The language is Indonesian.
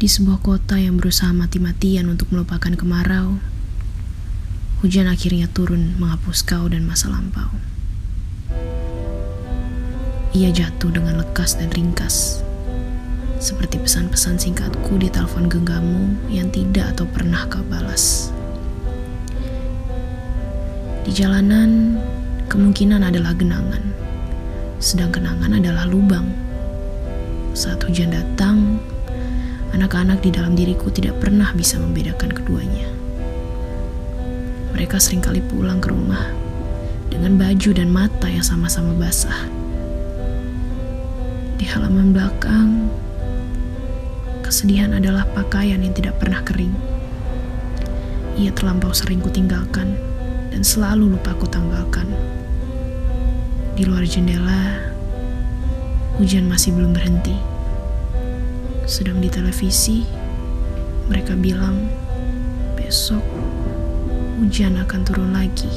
Di sebuah kota yang berusaha mati-matian untuk melupakan kemarau, hujan akhirnya turun menghapus kau dan masa lampau. Ia jatuh dengan lekas dan ringkas, seperti pesan-pesan singkatku di telepon genggammu yang tidak atau pernah kau balas. Di jalanan, kemungkinan adalah genangan, sedang kenangan adalah lubang. Saat hujan datang, anak-anak di dalam diriku tidak pernah bisa membedakan keduanya. Mereka sering kali pulang ke rumah dengan baju dan mata yang sama-sama basah. Di halaman belakang, kesedihan adalah pakaian yang tidak pernah kering. Ia terlampau sering kutinggalkan dan selalu lupa ku tanggalkan. Di luar jendela, hujan masih belum berhenti. Sedang di televisi, mereka bilang besok hujan akan turun lagi.